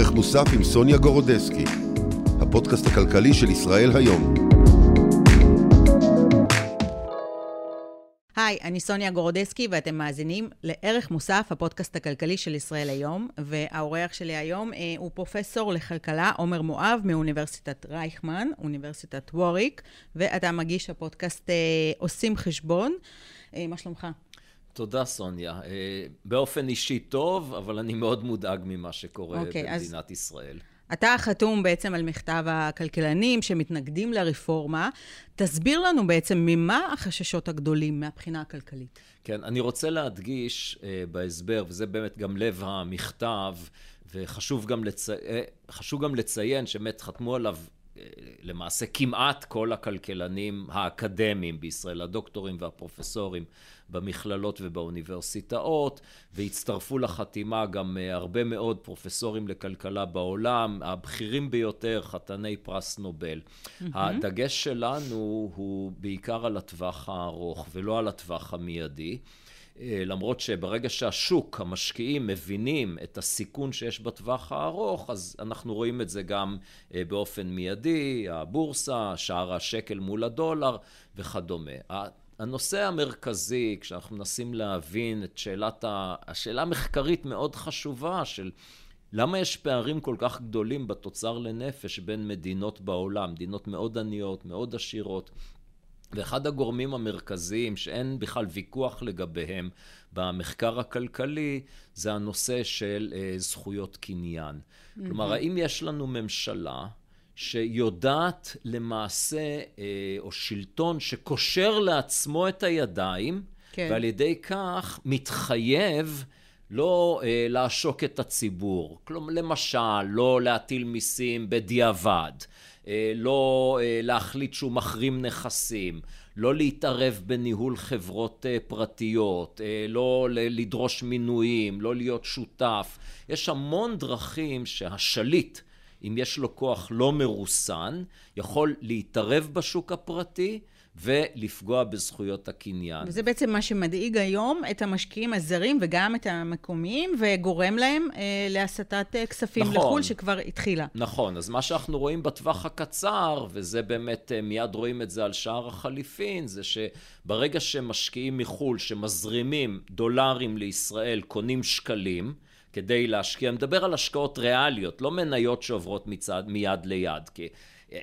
ערך מוסף עם סוניה גורודסקי, הפודקאסט הכלכלי של ישראל היום. היי, אני סוניה גורודסקי ואתם מאזינים לערך מוסף, הפודקאסט הכלכלי של ישראל היום, והאורח שלי היום אה, הוא פרופסור לכלכלה עומר מואב מאוניברסיטת רייכמן, אוניברסיטת ווריק, ואתה מגיש הפודקאסט אה, עושים חשבון. אה, מה שלומך? תודה, סוניה. אה, באופן אישי טוב, אבל אני מאוד מודאג ממה שקורה okay, אוקיי, במדינת אז... ישראל. אתה חתום בעצם על מכתב הכלכלנים שמתנגדים לרפורמה. תסביר לנו בעצם ממה החששות הגדולים מהבחינה הכלכלית. כן, אני רוצה להדגיש uh, בהסבר, וזה באמת גם לב המכתב, וחשוב גם, לצי... uh, גם לציין שבאמת חתמו עליו למעשה כמעט כל הכלכלנים האקדמיים בישראל, הדוקטורים והפרופסורים במכללות ובאוניברסיטאות, והצטרפו לחתימה גם אה, הרבה מאוד פרופסורים לכלכלה בעולם, הבכירים ביותר, חתני פרס נובל. Mm-hmm. הדגש שלנו הוא בעיקר על הטווח הארוך ולא על הטווח המיידי. אה, למרות שברגע שהשוק, המשקיעים, מבינים את הסיכון שיש בטווח הארוך, אז אנחנו רואים את זה גם אה, באופן מיידי, הבורסה, שער השקל מול הדולר וכדומה. הנושא המרכזי, כשאנחנו מנסים להבין את שאלת, ה... השאלה המחקרית מאוד חשובה של למה יש פערים כל כך גדולים בתוצר לנפש בין מדינות בעולם, מדינות מאוד עניות, מאוד עשירות, ואחד הגורמים המרכזיים שאין בכלל ויכוח לגביהם במחקר הכלכלי זה הנושא של uh, זכויות קניין. Mm-hmm. כלומר, האם יש לנו ממשלה שיודעת למעשה, uh, או שלטון שקושר לעצמו את הידיים, כן. ועל ידי כך מתחייב לא אה, לעשוק את הציבור. כלומר, למשל, לא להטיל מיסים בדיעבד, אה, לא אה, להחליט שהוא מחרים נכסים, לא להתערב בניהול חברות אה, פרטיות, לא לדרוש מינויים, לא להיות שותף. יש המון דרכים שהשליט, אם יש לו כוח לא מרוסן, יכול להתערב בשוק הפרטי ולפגוע בזכויות הקניין. וזה בעצם מה שמדאיג היום את המשקיעים הזרים וגם את המקומיים, וגורם להם אה, להסטת אה, כספים נכון, לחו"ל שכבר התחילה. נכון, אז מה שאנחנו רואים בטווח הקצר, וזה באמת, אה, מיד רואים את זה על שער החליפין, זה שברגע שמשקיעים מחו"ל, שמזרימים דולרים לישראל, קונים שקלים, כדי להשקיע, אני מדבר על השקעות ריאליות, לא מניות שעוברות מצד, מיד ליד, כי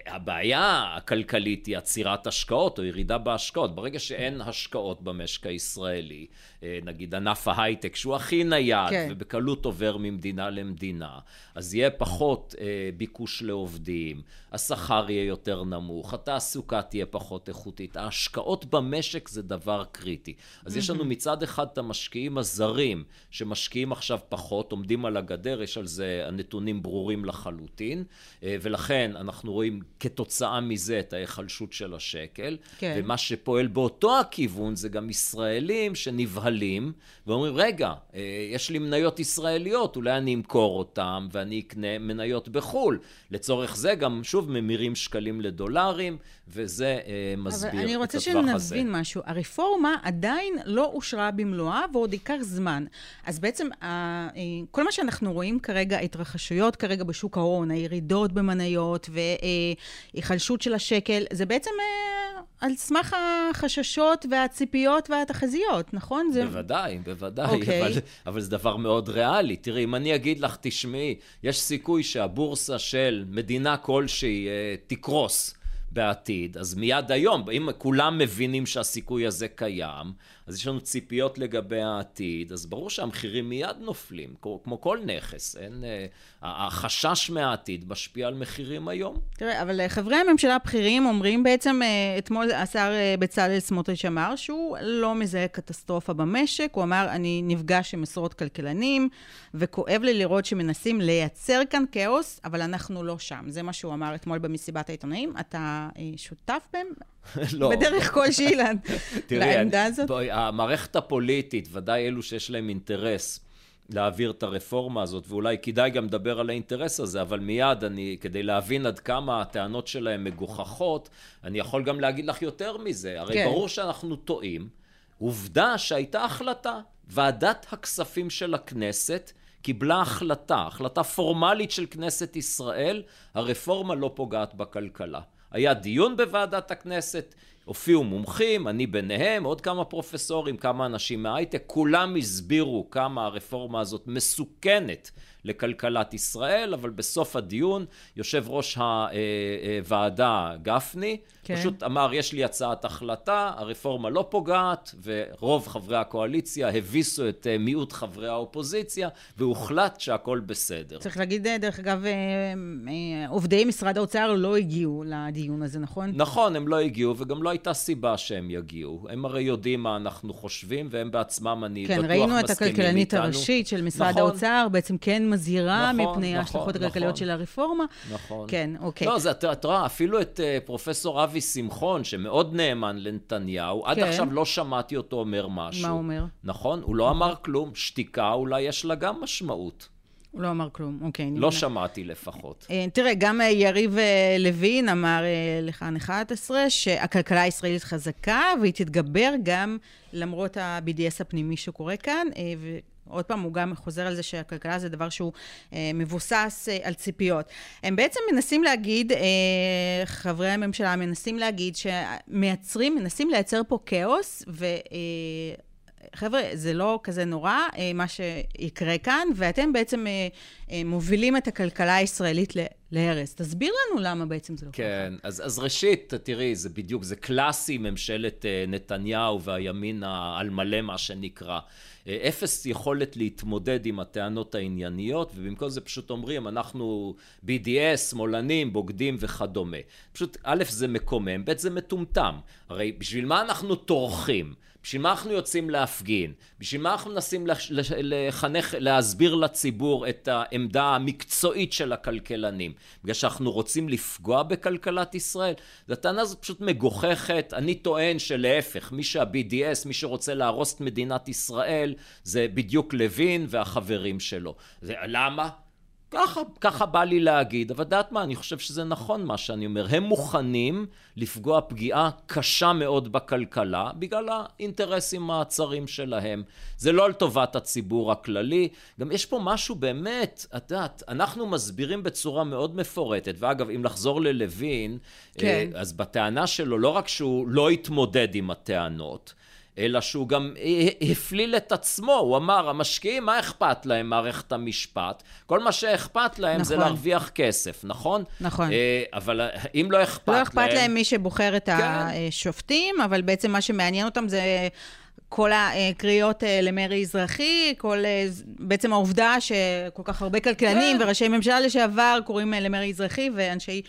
הבעיה הכלכלית היא עצירת השקעות או ירידה בהשקעות. ברגע שאין השקעות במשק הישראלי, אה, נגיד ענף ההייטק שהוא הכי נייד כן. ובקלות עובר ממדינה למדינה, אז יהיה פחות אה, ביקוש לעובדים, השכר יהיה יותר נמוך, התעסוקה תהיה פחות איכותית. ההשקעות במשק זה דבר קריטי. אז. יש לנו מצד אחד את המשקיעים הזרים שמשקיעים עכשיו פחות, עומדים על הגדר, יש על זה הנתונים ברורים לחלוטין, אה, ולכן אנחנו רואים כתוצאה מזה את ההיחלשות של השקל, כן. ומה שפועל באותו הכיוון זה גם ישראלים שנבהלים. ואומרים, רגע, אה, יש לי מניות ישראליות, אולי אני אמכור אותן ואני אקנה מניות בחו"ל. לצורך זה גם, שוב, ממירים שקלים לדולרים, וזה אה, מסביר את הטווח הזה. אבל אני רוצה שנבין משהו. הרפורמה עדיין לא אושרה במלואה ועוד ייקח זמן. אז בעצם, אה, כל מה שאנחנו רואים כרגע, התרחשויות כרגע בשוק ההון, הירידות במניות והיחלשות של השקל, זה בעצם על סמך החששות והציפיות והתחזיות, נכון? זה... בוודאי, בוודאי, okay. אוקיי. אבל, אבל זה דבר מאוד ריאלי. תראי, אם אני אגיד לך, תשמעי, יש סיכוי שהבורסה של מדינה כלשהי אה, תקרוס. בעתיד, אז מיד היום, אם כולם מבינים שהסיכוי הזה קיים, אז יש לנו ציפיות לגבי העתיד, אז ברור שהמחירים מיד נופלים, כמו כל נכס, אין... אה, החשש מהעתיד משפיע על מחירים היום. תראה, אבל אה, חברי הממשלה הבכירים אומרים בעצם, אה, אתמול השר בצלאל סמוטריץ' אמר שהוא לא מזהה קטסטרופה במשק, הוא אמר, אני נפגש עם עשרות כלכלנים, וכואב לי לראות שמנסים לייצר כאן כאוס, אבל אנחנו לא שם. זה מה שהוא אמר אתמול במסיבת העיתונאים. אתה שותף בהם? לא. בדרך כלשהי לעמדה הזאת? בואי, המערכת הפוליטית, ודאי אלו שיש להם אינטרס להעביר את הרפורמה הזאת, ואולי כדאי גם לדבר על האינטרס הזה, אבל מיד אני, כדי להבין עד כמה הטענות שלהם מגוחכות, אני יכול גם להגיד לך יותר מזה. הרי כן. ברור שאנחנו טועים. עובדה שהייתה החלטה. ועדת הכספים של הכנסת קיבלה החלטה, החלטה פורמלית של כנסת ישראל, הרפורמה לא פוגעת בכלכלה. היה דיון בוועדת הכנסת, הופיעו מומחים, אני ביניהם, עוד כמה פרופסורים, כמה אנשים מההייטק, כולם הסבירו כמה הרפורמה הזאת מסוכנת לכלכלת ישראל, אבל בסוף הדיון יושב ראש הוועדה גפני, כן. פשוט אמר, יש לי הצעת החלטה, הרפורמה לא פוגעת, ורוב חברי הקואליציה הביסו את אה, מיעוט חברי האופוזיציה, והוחלט שהכל בסדר. צריך להגיד, אה, דרך אגב, אה, עובדי משרד האוצר לא הגיעו לדיון הזה, נכון? נכון, הם לא הגיעו, וגם לא הייתה סיבה שהם יגיעו. הם הרי יודעים מה אנחנו חושבים, והם בעצמם, אני כן, בטוח מסכימים איתנו. כן, ראינו את הכלכלנית הראשית של משרד נכון, האוצר, בעצם כן מזהירה נכון, מפני נכון, ההשלכות נכון, הכלכליות נכון, של הרפורמה. נכון. כן, אוקיי. לא, זה, את רואה, אפילו את uh, פרופסור אבי שמחון, שמאוד נאמן לנתניהו, כן. עד עכשיו לא שמעתי אותו אומר משהו. מה הוא אומר? נכון, הוא לא אמר כלום. שתיקה אולי יש לה גם משמעות. הוא לא אמר כלום, אוקיי. לא שמעתי לפחות. אה, תראה, גם אה, יריב לוין אמר לכאן 11 שהכלכלה הישראלית חזקה והיא תתגבר גם למרות ה-BDS הפנימי שקורה כאן, עוד פעם, הוא גם חוזר על זה שהכלכלה זה דבר שהוא אה, מבוסס אה, על ציפיות. הם בעצם מנסים להגיד, אה, חברי הממשלה מנסים להגיד שמייצרים, מנסים לייצר פה כאוס, ו... אה, חבר'ה, זה לא כזה נורא אה, מה שיקרה כאן, ואתם בעצם אה, אה, מובילים את הכלכלה הישראלית להרס. תסביר לנו למה בעצם זה לא ככה. כן, אז, אז ראשית, תראי, זה בדיוק, זה קלאסי ממשלת נתניהו והימין על מלא, מה שנקרא. אפס יכולת להתמודד עם הטענות הענייניות, ובמקום זה פשוט אומרים, אנחנו BDS, שמאלנים, בוגדים וכדומה. פשוט, א', זה מקומם, ב', זה מטומטם. הרי בשביל מה אנחנו טורחים? בשביל מה אנחנו יוצאים להפגין? בשביל מה אנחנו מנסים לחנך, להסביר לציבור את העמדה המקצועית של הכלכלנים? בגלל שאנחנו רוצים לפגוע בכלכלת ישראל? הטענה הזאת פשוט מגוחכת. אני טוען שלהפך, מי שה-BDS, מי שרוצה להרוס את מדינת ישראל, זה בדיוק לוין והחברים שלו. זה, למה? ככה, ככה בא לי להגיד, אבל דעת מה, אני חושב שזה נכון מה שאני אומר. הם מוכנים לפגוע פגיעה קשה מאוד בכלכלה בגלל האינטרסים הצרים שלהם. זה לא על טובת הציבור הכללי. גם יש פה משהו באמת, את יודעת, אנחנו מסבירים בצורה מאוד מפורטת, ואגב, אם לחזור ללוין, כן. אה, אז בטענה שלו, לא רק שהוא לא התמודד עם הטענות, אלא שהוא גם הפליל את עצמו, הוא אמר, המשקיעים, מה אכפת להם מערכת המשפט? כל מה שאכפת להם נכון. זה להרוויח כסף, נכון? נכון. אה, אבל אם לא אכפת להם... לא אכפת להם, להם מי שבוחר את כן. השופטים, אבל בעצם מה שמעניין אותם זה... כל הקריאות אה, למרי אזרחי, כל, אה, בעצם העובדה שכל כך הרבה כלכלנים כן. וראשי ממשלה לשעבר קוראים למרי אזרחי, ואנשי,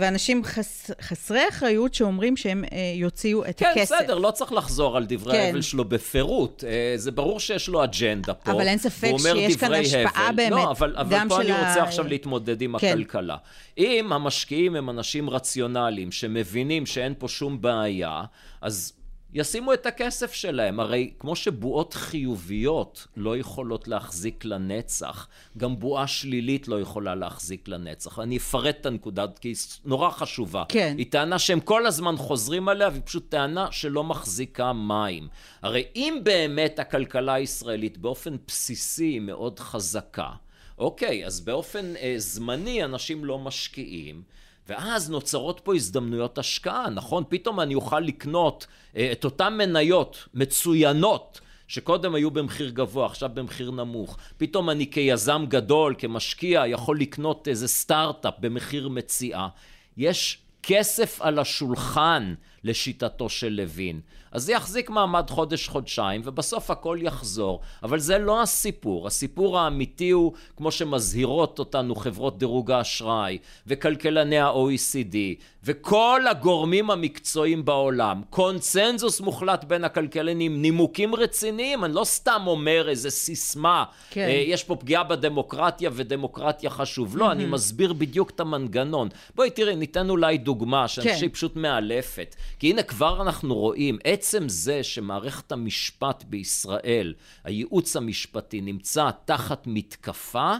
ואנשים חס, חסרי אחריות שאומרים שהם יוציאו את כן, הכסף. כן, בסדר, לא צריך לחזור על דברי ההבל כן. שלו בפירוט. זה ברור שיש לו אג'נדה פה. אבל אין ספק שיש כאן השפעה באמת, לא, אבל, אבל פה אני רוצה ה... עכשיו להתמודד עם כן. הכלכלה. אם המשקיעים הם אנשים רציונליים שמבינים שאין פה שום בעיה, אז... ישימו את הכסף שלהם. הרי כמו שבועות חיוביות לא יכולות להחזיק לנצח, גם בועה שלילית לא יכולה להחזיק לנצח. אני אפרט את הנקודה, כי היא נורא חשובה. כן. היא טענה שהם כל הזמן חוזרים עליה, והיא פשוט טענה שלא מחזיקה מים. הרי אם באמת הכלכלה הישראלית באופן בסיסי היא מאוד חזקה, אוקיי, אז באופן אה, זמני אנשים לא משקיעים. ואז נוצרות פה הזדמנויות השקעה, נכון? פתאום אני אוכל לקנות אה, את אותן מניות מצוינות שקודם היו במחיר גבוה, עכשיו במחיר נמוך. פתאום אני כיזם גדול, כמשקיע, יכול לקנות איזה סטארט-אפ במחיר מציאה. יש כסף על השולחן לשיטתו של לוין. אז זה יחזיק מעמד חודש-חודשיים, ובסוף הכל יחזור. אבל זה לא הסיפור. הסיפור האמיתי הוא, כמו שמזהירות אותנו חברות דירוג האשראי, וכלכלני ה-OECD, וכל הגורמים המקצועיים בעולם, קונצנזוס מוחלט בין הכלכלנים, נימוקים רציניים, אני לא סתם אומר איזה סיסמה, כן. אה, יש פה פגיעה בדמוקרטיה ודמוקרטיה חשוב. לא, אני מסביר בדיוק את המנגנון. בואי תראי, ניתן אולי דוגמה, שאני חושב שהיא פשוט מאלפת. כי הנה כבר אנחנו רואים, עצם זה שמערכת המשפט בישראל, הייעוץ המשפטי, נמצא תחת מתקפה,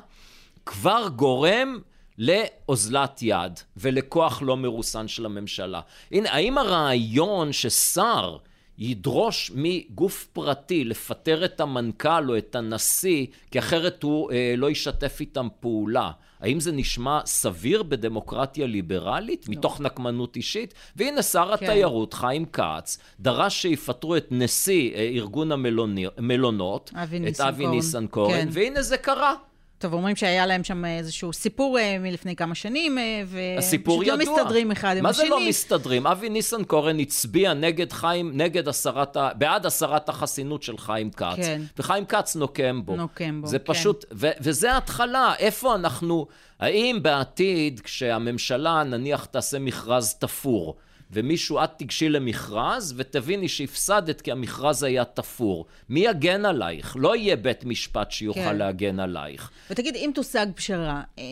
כבר גורם לאוזלת יד ולכוח לא מרוסן של הממשלה. הנה, האם הרעיון ששר ידרוש מגוף פרטי לפטר את המנכ"ל או את הנשיא, כי אחרת הוא אה, לא ישתף איתם פעולה. האם זה נשמע סביר בדמוקרטיה ליברלית, לא. מתוך נקמנות אישית? והנה שר כן. התיירות, חיים כץ, דרש שיפטרו את נשיא אה, ארגון המלונות, את אבי ניסנקורן, כן. והנה זה קרה. טוב, אומרים שהיה להם שם איזשהו סיפור אה, מלפני כמה שנים, אה, ופשוט לא מסתדרים אחד עם השני. מה זה לא מסתדרים? אבי ניסנקורן הצביע נגד חיים, נגד הסרת, ה... בעד הסרת החסינות של חיים כץ. כן. וחיים כץ נוקם בו. נוקם בו, זה כן. פשוט, ו- וזה ההתחלה, איפה אנחנו, האם בעתיד, כשהממשלה נניח תעשה מכרז תפור, ומישהו, את תיגשי למכרז ותביני שהפסדת כי המכרז היה תפור. מי יגן עלייך? לא יהיה בית משפט שיוכל כן. להגן עלייך. ותגיד, אם תושג פשרה, אה,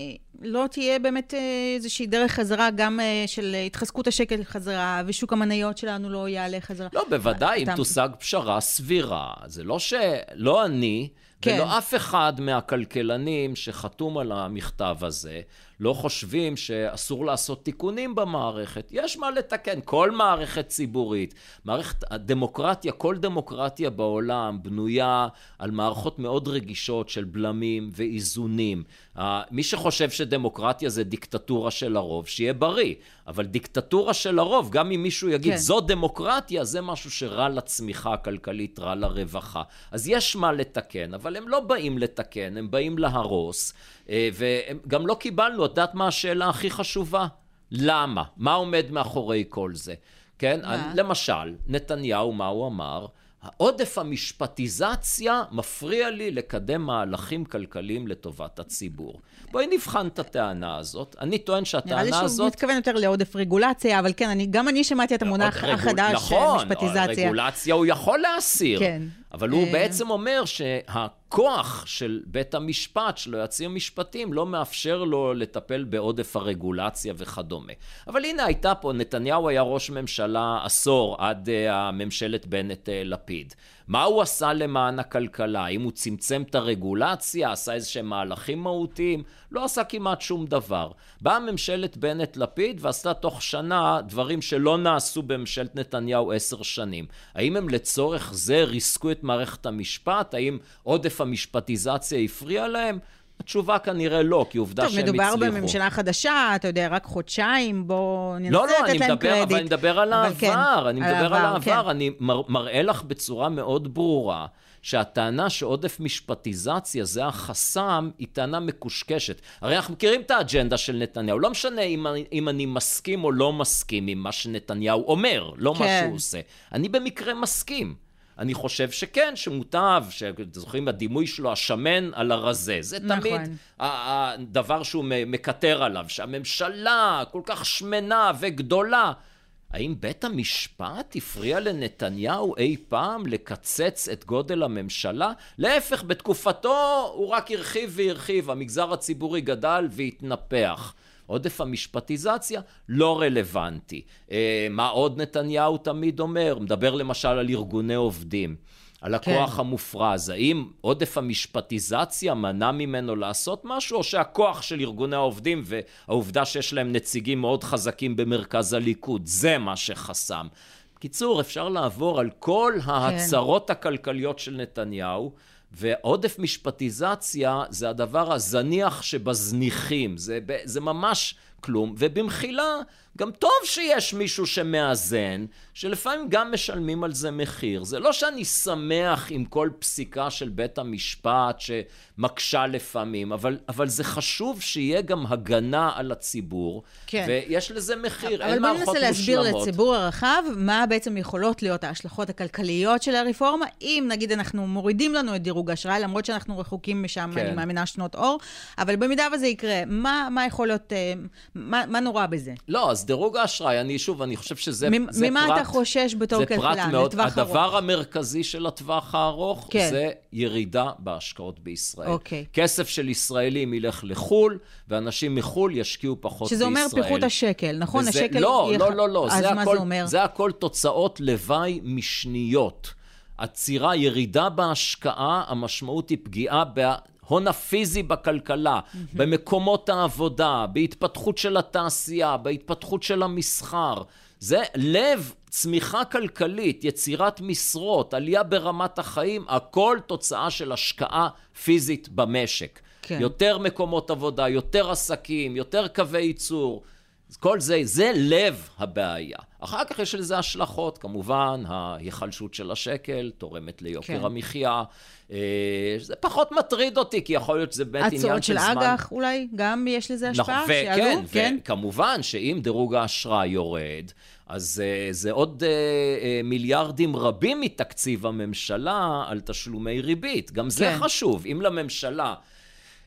לא תהיה באמת אה, איזושהי דרך חזרה גם אה, של התחזקות השקל חזרה, ושוק המניות שלנו לא יעלה חזרה? לא, בוודאי, אם אתה... תושג פשרה סבירה. זה לא שלא אני... כן. ולא אף אחד מהכלכלנים שחתום על המכתב הזה לא חושבים שאסור לעשות תיקונים במערכת. יש מה לתקן. כל מערכת ציבורית, מערכת הדמוקרטיה, כל דמוקרטיה בעולם בנויה על מערכות מאוד רגישות של בלמים ואיזונים. מי שחושב שדמוקרטיה זה דיקטטורה של הרוב, שיהיה בריא. אבל דיקטטורה של הרוב, גם אם מישהו יגיד, כן. זו דמוקרטיה, זה משהו שרע לצמיחה הכלכלית, רע לרווחה. אז יש מה לתקן, אבל הם לא באים לתקן, הם באים להרוס. אה, וגם לא קיבלנו, את יודעת מה השאלה הכי חשובה? למה? מה עומד מאחורי כל זה? כן? מה? למשל, נתניהו, מה הוא אמר? העודף המשפטיזציה מפריע לי לקדם מהלכים כלכליים לטובת הציבור. בואי נבחן את הטענה הזאת. אני טוען שהטענה הזאת... נראה לי שהוא מתכוון יותר לעודף רגולציה, אבל כן, אני, גם אני שמעתי את המונח רגול... החדש, נכון, משפטיזציה. נכון, רגולציה הוא יכול להסיר. כן. אבל הוא אה. בעצם אומר שהכוח של בית המשפט, של היועצים המשפטיים, לא מאפשר לו לטפל בעודף הרגולציה וכדומה. אבל הנה הייתה פה, נתניהו היה ראש ממשלה עשור עד uh, הממשלת בנט-לפיד. Uh, מה הוא עשה למען הכלכלה? האם הוא צמצם את הרגולציה? עשה איזה שהם מהלכים מהותיים? לא עשה כמעט שום דבר. באה ממשלת בנט-לפיד ועשתה תוך שנה דברים שלא נעשו בממשלת נתניהו עשר שנים. האם הם לצורך זה ריסקו את מערכת המשפט? האם עודף המשפטיזציה הפריע להם? התשובה כנראה לא, כי עובדה שהם הצליחו. טוב, מדובר בממשלה חדשה, אתה יודע, רק חודשיים, בואו ננסה לא, לא, לתת להם מדבר, קרדיט. אבל אני מדבר על העבר, כן, אני מדבר על העבר, כן. אני מר, מראה לך בצורה מאוד ברורה. שהטענה שעודף משפטיזציה זה החסם, היא טענה מקושקשת. הרי אנחנו מכירים את האג'נדה של נתניהו, לא משנה אם אני, אם אני מסכים או לא מסכים עם מה שנתניהו אומר, לא כן. מה שהוא עושה. אני במקרה מסכים. אני חושב שכן, שמוטב, שזוכרים הדימוי שלו, השמן על הרזה. זה נכון. תמיד הדבר שהוא מקטר עליו, שהממשלה כל כך שמנה וגדולה. האם בית המשפט הפריע לנתניהו אי פעם לקצץ את גודל הממשלה? להפך, בתקופתו הוא רק הרחיב והרחיב, המגזר הציבורי גדל והתנפח. עודף המשפטיזציה לא רלוונטי. אה, מה עוד נתניהו תמיד אומר? מדבר למשל על ארגוני עובדים. על הכוח כן. המופרז. האם עודף המשפטיזציה מנע ממנו לעשות משהו, או שהכוח של ארגוני העובדים והעובדה שיש להם נציגים מאוד חזקים במרכז הליכוד, זה מה שחסם. בקיצור, אפשר לעבור על כל ההצהרות כן. הכלכליות של נתניהו. ועודף משפטיזציה זה הדבר הזניח שבזניחים, זה, זה ממש כלום, ובמחילה גם טוב שיש מישהו שמאזן, שלפעמים גם משלמים על זה מחיר. זה לא שאני שמח עם כל פסיקה של בית המשפט שמקשה לפעמים, אבל, אבל זה חשוב שיהיה גם הגנה על הציבור, כן. ויש לזה מחיר, אין מערכות מושלמות. אבל בוא ננסה להסביר לציבור הרחב מה בעצם יכולות להיות ההשלכות הכלכליות של הרפורמה, אם נגיד אנחנו מורידים לנו את דירוג האשראי, למרות שאנחנו רחוקים משם, כן. אני מאמינה, שנות אור, אבל במידה וזה יקרה, מה, מה יכול להיות, אה, מה, מה נורא בזה? לא, אז דירוג האשראי, אני שוב, אני חושב שזה זה ממה פרט... אתה חושש בתור כלכלן, לטווח ארוך? הדבר המרכזי של הטווח הארוך כן. זה ירידה בהשקעות בישראל. אוקיי. כסף של ישראלים ילך לחו"ל, ואנשים מחו"ל ישקיעו פחות שזה בישראל. שזה אומר פיחות השקל, נכון? וזה, השקל... לא, יח... לא, לא, לא. אז מה הכל, זה אומר? זה הכל תוצאות לוואי משניות. עצירה, ירידה בהשקעה, המשמעות היא פגיעה ב... ההון הפיזי בכלכלה, mm-hmm. במקומות העבודה, בהתפתחות של התעשייה, בהתפתחות של המסחר. זה לב צמיחה כלכלית, יצירת משרות, עלייה ברמת החיים, הכל תוצאה של השקעה פיזית במשק. כן. יותר מקומות עבודה, יותר עסקים, יותר קווי ייצור. כל זה, זה לב הבעיה. אחר כך יש לזה השלכות, כמובן, ההיחלשות של השקל תורמת ליוקר כן. המחיה. אה, זה פחות מטריד אותי, כי יכול להיות שזה באמת עניין של זמן. הצעות של אג"ח אולי, גם יש לזה השפעה? נכון, וכן, כן. וכמובן שאם דירוג האשראי יורד, אז uh, זה עוד uh, מיליארדים רבים מתקציב הממשלה על תשלומי ריבית. גם זה כן. חשוב. אם לממשלה...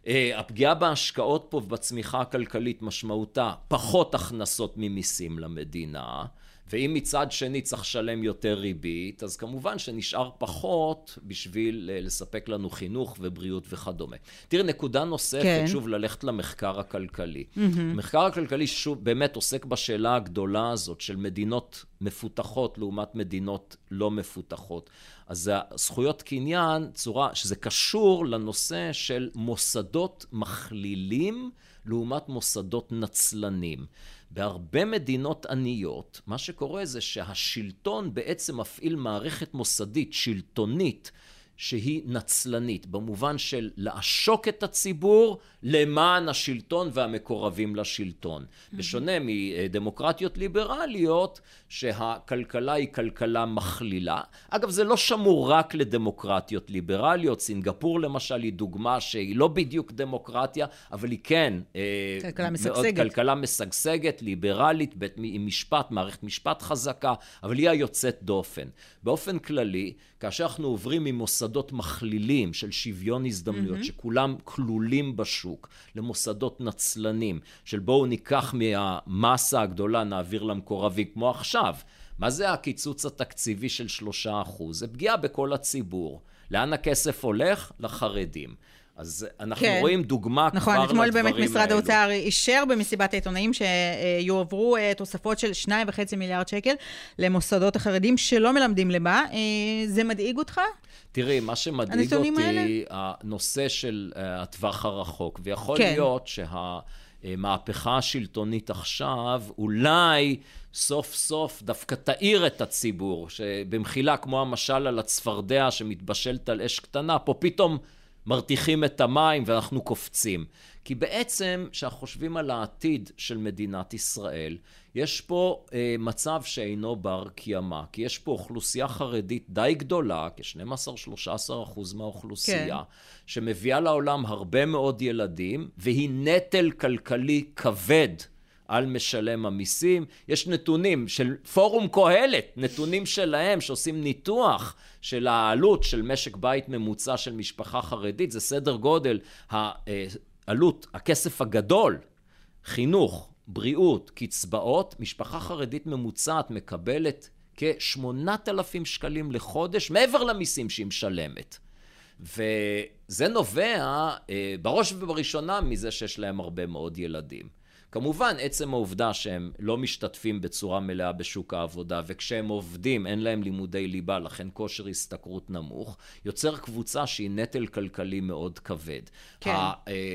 Uh, הפגיעה בהשקעות פה ובצמיחה הכלכלית משמעותה פחות הכנסות ממיסים למדינה, ואם מצד שני צריך לשלם יותר ריבית, אז כמובן שנשאר פחות בשביל אה, לספק לנו חינוך ובריאות וכדומה. תראי, נקודה נוספת, כן. שוב, ללכת למחקר הכלכלי. Mm-hmm. המחקר הכלכלי שוב באמת עוסק בשאלה הגדולה הזאת של מדינות מפותחות לעומת מדינות לא מפותחות. אז זכויות קניין, צורה שזה קשור לנושא של מוסדות מכלילים לעומת מוסדות נצלנים. בהרבה מדינות עניות, מה שקורה זה שהשלטון בעצם מפעיל מערכת מוסדית, שלטונית, שהיא נצלנית, במובן של לעשוק את הציבור למען השלטון והמקורבים לשלטון. Mm-hmm. בשונה מדמוקרטיות ליברליות, שהכלכלה היא כלכלה מכלילה. אגב, זה לא שמור רק לדמוקרטיות ליברליות. סינגפור למשל היא דוגמה שהיא לא בדיוק דמוקרטיה, אבל היא כן... אה, כלכלה משגשגת. כלכלה משגשגת, ליברלית, בית, עם משפט, מערכת משפט חזקה, אבל היא היוצאת דופן. באופן כללי, כאשר אנחנו עוברים ממוסדות מכלילים של שוויון הזדמנויות, mm-hmm. שכולם כלולים בשוק, למוסדות נצלנים, של בואו ניקח מהמסה הגדולה, נעביר למקורבים, כמו עכשיו. מה זה הקיצוץ התקציבי של שלושה אחוז? זה פגיעה בכל הציבור. לאן הכסף הולך? לחרדים. אז אנחנו כן. רואים דוגמה נכון, כבר לדברים האלו. נכון, אתמול באמת משרד האוצר אישר במסיבת העיתונאים שיועברו אה, תוספות של 2.5 מיליארד שקל למוסדות החרדים שלא מלמדים למה. אה, זה מדאיג אותך? תראי, מה שמדאיג אותי, האלה? הנושא של אה, הטווח הרחוק, ויכול כן. להיות שה... המהפכה השלטונית עכשיו, אולי סוף סוף דווקא תאיר את הציבור, שבמחילה כמו המשל על הצפרדע שמתבשלת על אש קטנה, פה פתאום מרתיחים את המים ואנחנו קופצים. כי בעצם, כשאנחנו חושבים על העתיד של מדינת ישראל, יש פה אה, מצב שאינו בר קיימא, כי יש פה אוכלוסייה חרדית די גדולה, כ-12-13 אחוז מהאוכלוסייה, כן. שמביאה לעולם הרבה מאוד ילדים, והיא נטל כלכלי כבד. על משלם המיסים. יש נתונים של פורום קהלת, נתונים שלהם שעושים ניתוח של העלות של משק בית ממוצע של משפחה חרדית, זה סדר גודל העלות, הכסף הגדול, חינוך, בריאות, קצבאות, משפחה חרדית ממוצעת מקבלת כ-8,000 שקלים לחודש מעבר למיסים שהיא משלמת. וזה נובע אה, בראש ובראשונה מזה שיש להם הרבה מאוד ילדים. כמובן, עצם העובדה שהם לא משתתפים בצורה מלאה בשוק העבודה, וכשהם עובדים אין להם לימודי ליבה, לכן כושר השתכרות נמוך, יוצר קבוצה שהיא נטל כלכלי מאוד כבד. כן.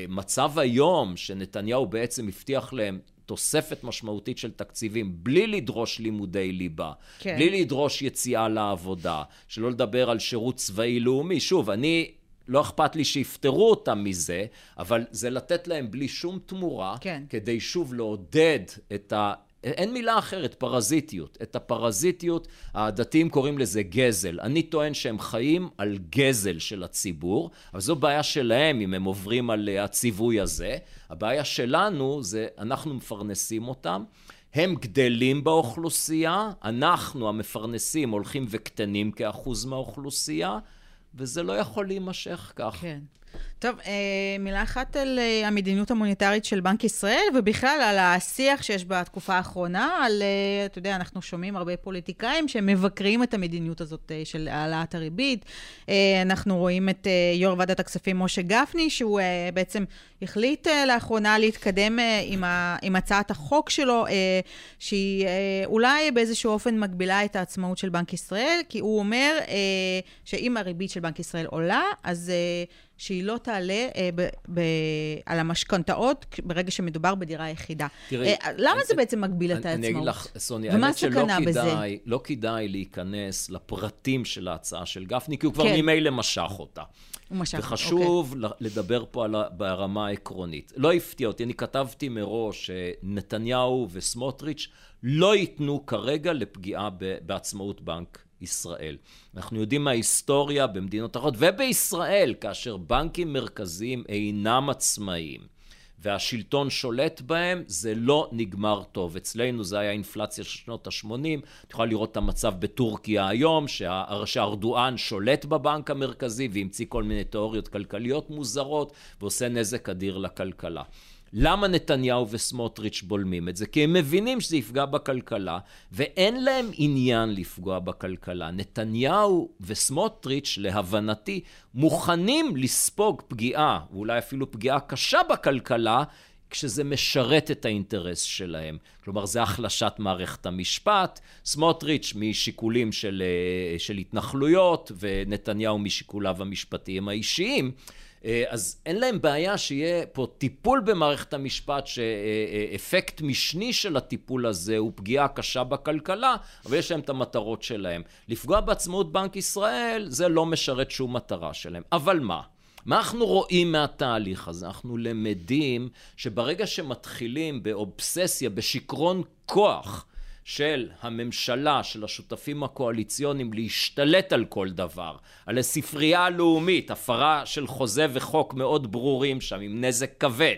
המצב היום, שנתניהו בעצם הבטיח להם תוספת משמעותית של תקציבים, בלי לדרוש לימודי ליבה, כן. בלי לדרוש יציאה לעבודה, שלא לדבר על שירות צבאי לאומי. שוב, אני לא אכפת לי שיפטרו אותם מזה, אבל זה לתת להם בלי שום תמורה, כן. כדי שוב לעודד את ה... אין מילה אחרת, פרזיטיות. את הפרזיטיות, הדתיים קוראים לזה גזל. אני טוען שהם חיים על גזל של הציבור, אבל זו בעיה שלהם אם הם עוברים על הציווי הזה. הבעיה שלנו זה, אנחנו מפרנסים אותם. הם גדלים באוכלוסייה, אנחנו המפרנסים הולכים וקטנים כאחוז מהאוכלוסייה, וזה לא יכול להימשך כך. כן. טוב, אה, מילה אחת על אה, המדיניות המוניטרית של בנק ישראל, ובכלל על השיח שיש בתקופה האחרונה, על, אה, אתה יודע, אנחנו שומעים הרבה פוליטיקאים שמבקרים את המדיניות הזאת של העלאת הריבית. אנחנו רואים את יו"ר ועדת הכספים משה גפני, שהוא בעצם החליט לאחרונה להתקדם עם, הצעת החוק שלו, שהיא אולי באיזשהו אופן מגבילה את העצמאות של בנק ישראל, כי הוא אומר שאם הריבית של בנק ישראל עולה, אז... שהיא לא תעלה אה, ב, ב, על המשכנתאות ברגע שמדובר בדירה יחידה. תראי, אה, למה אני, זה בעצם מגביל את העצמאות? אני אגיד לך, סוניה, האמת שלא כדאי, לא כדאי להיכנס לפרטים של ההצעה של גפני, כי הוא כבר כן. ממילא משך אותה. הוא משך, וחשוב אוקיי. לדבר פה על, ברמה העקרונית. לא הפתיע אותי, אני כתבתי מראש שנתניהו וסמוטריץ' לא ייתנו כרגע לפגיעה בעצמאות בנק ישראל. אנחנו יודעים מההיסטוריה במדינות אחרות ובישראל, כאשר בנקים מרכזיים אינם עצמאיים והשלטון שולט בהם, זה לא נגמר טוב. אצלנו זה היה אינפלציה של שנות ה-80, את יכולה לראות את המצב בטורקיה היום, שארדואן שולט בבנק המרכזי והמציא כל מיני תיאוריות כלכליות מוזרות ועושה נזק אדיר לכלכלה. למה נתניהו וסמוטריץ' בולמים את זה? כי הם מבינים שזה יפגע בכלכלה, ואין להם עניין לפגוע בכלכלה. נתניהו וסמוטריץ', להבנתי, מוכנים לספוג פגיעה, ואולי אפילו פגיעה קשה בכלכלה, כשזה משרת את האינטרס שלהם. כלומר, זה החלשת מערכת המשפט, סמוטריץ' משיקולים של, אה, של התנחלויות, ונתניהו משיקוליו המשפטיים האישיים. אה, אז אין להם בעיה שיהיה פה טיפול במערכת המשפט, שאפקט משני של הטיפול הזה הוא פגיעה קשה בכלכלה, אבל יש להם את המטרות שלהם. לפגוע בעצמאות בנק ישראל, זה לא משרת שום מטרה שלהם. אבל מה? מה אנחנו רואים מהתהליך הזה? אנחנו למדים שברגע שמתחילים באובססיה, בשיכרון כוח, של הממשלה, של השותפים הקואליציוניים להשתלט על כל דבר, על הספרייה הלאומית, הפרה של חוזה וחוק מאוד ברורים שם, עם נזק כבד,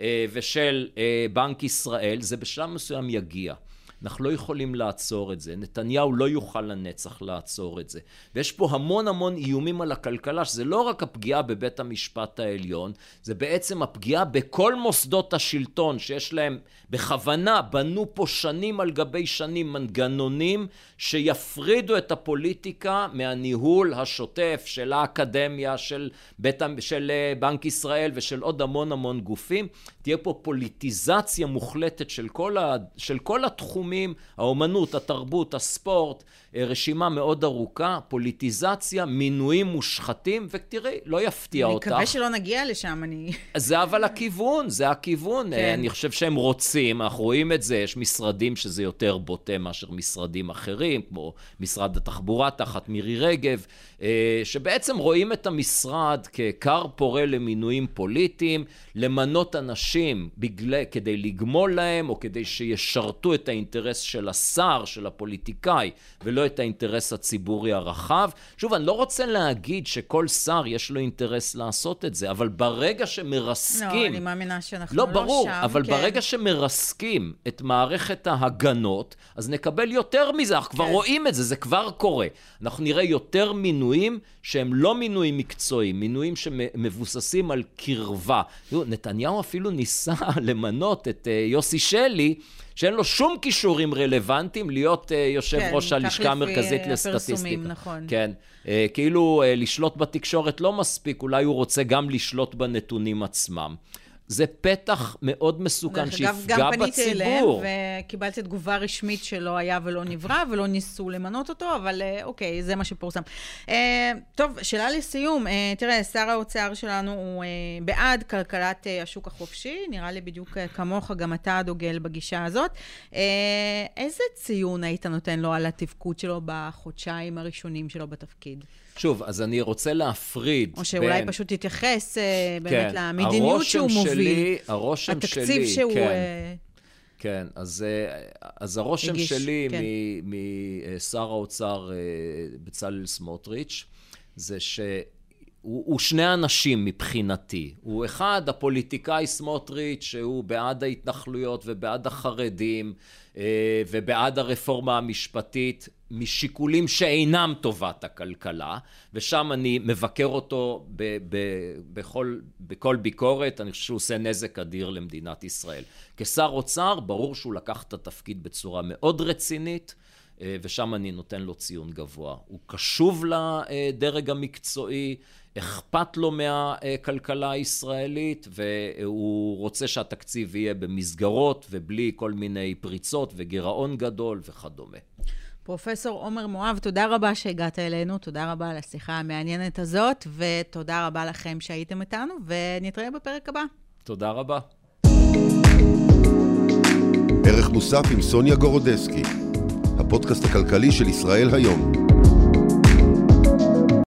אה, ושל אה, בנק ישראל, זה בשלב מסוים יגיע. אנחנו לא יכולים לעצור את זה. נתניהו לא יוכל לנצח לעצור את זה. ויש פה המון המון איומים על הכלכלה, שזה לא רק הפגיעה בבית המשפט העליון, זה בעצם הפגיעה בכל מוסדות השלטון שיש להם בכוונה, בנו פה שנים על גבי שנים מנגנונים שיפרידו את הפוליטיקה מהניהול השוטף של האקדמיה, של, בית, של אה, בנק ישראל ושל עוד המון המון גופים. תהיה פה פוליטיזציה מוחלטת של כל, ה, של כל התחומים, האומנות, התרבות, הספורט, רשימה מאוד ארוכה, פוליטיזציה, מינויים מושחתים, ותראי, לא יפתיע אני אותך. אני מקווה שלא נגיע לשם, אני... זה אבל הכיוון, זה הכיוון. אה, כן. אני חושב שהם רוצים, אנחנו רואים את זה, יש משרדים שזה יותר בוטה מאשר משרדים אחרים, כמו משרד התחבורה תחת מירי רגב, אה, שבעצם רואים את המשרד ככר פורה למינויים פוליטיים, למנות אנשים בגלל, כדי לגמול להם, או כדי שישרתו את האינטרס של השר, של הפוליטיקאי, ולא את האינטרס הציבורי הרחב. שוב, אני לא רוצה להגיד שכל שר יש לו אינטרס לעשות את זה, אבל ברגע שמרסקים... לא, אני מאמינה שאנחנו לא, לא ברור, שם. אבל כן. ברגע שמרסקים את מערכת ההגנות, אז נקבל יותר מזה, אנחנו כן. כבר רואים את זה, זה כבר קורה. אנחנו נראה יותר מינויים שהם לא מינויים מקצועיים, מינויים שמבוססים על קרבה. נתניהו אפילו ניסה למנות את אה, יוסי שלי, שאין לו שום כישורים רלוונטיים להיות uh, יושב כן, ראש הלשכה המרכזית לסטטיסטיקה. נכון. כן, uh, כאילו uh, לשלוט בתקשורת לא מספיק, אולי הוא רוצה גם לשלוט בנתונים עצמם. זה פתח מאוד מסוכן שיפגע בציבור. גם פניתי אליהם וקיבלתי תגובה רשמית שלא היה ולא נברא, ולא ניסו למנות אותו, אבל אה, אוקיי, זה מה שפורסם. אה, טוב, שאלה לסיום. אה, תראה, שר האוצר שלנו הוא בעד כלכלת השוק החופשי, נראה לי בדיוק כמוך, גם אתה דוגל בגישה הזאת. איזה ציון היית נותן לו על התפקוד שלו בחודשיים הראשונים שלו בתפקיד? שוב, אז אני רוצה להפריד או שאולי בין... פשוט תתייחס uh, באמת כן, למדיניות שהוא שלי, מוביל. הרושם התקציב שלי, התקציב שהוא... כן. Uh... כן, אז, אז הרושם הגיש, שלי כן. משר האוצר בצלאל סמוטריץ', זה שהוא הוא שני אנשים מבחינתי. הוא אחד, הפוליטיקאי סמוטריץ', שהוא בעד ההתנחלויות ובעד החרדים ובעד הרפורמה המשפטית. משיקולים שאינם טובת הכלכלה, ושם אני מבקר אותו ב- ב- בכל, בכל ביקורת, אני חושב שהוא עושה נזק אדיר למדינת ישראל. כשר אוצר, ברור שהוא לקח את התפקיד בצורה מאוד רצינית, אה, ושם אני נותן לו ציון גבוה. הוא קשוב לדרג המקצועי, אכפת לו מהכלכלה הישראלית, והוא רוצה שהתקציב יהיה במסגרות ובלי כל מיני פריצות וגירעון גדול וכדומה. פרופסור עומר מואב, תודה רבה שהגעת אלינו, תודה רבה על השיחה המעניינת הזאת, ותודה רבה לכם שהייתם איתנו, ונתראה בפרק הבא. תודה רבה. ערך מוסף עם סוניה גורודסקי, הפודקאסט הכלכלי של ישראל היום.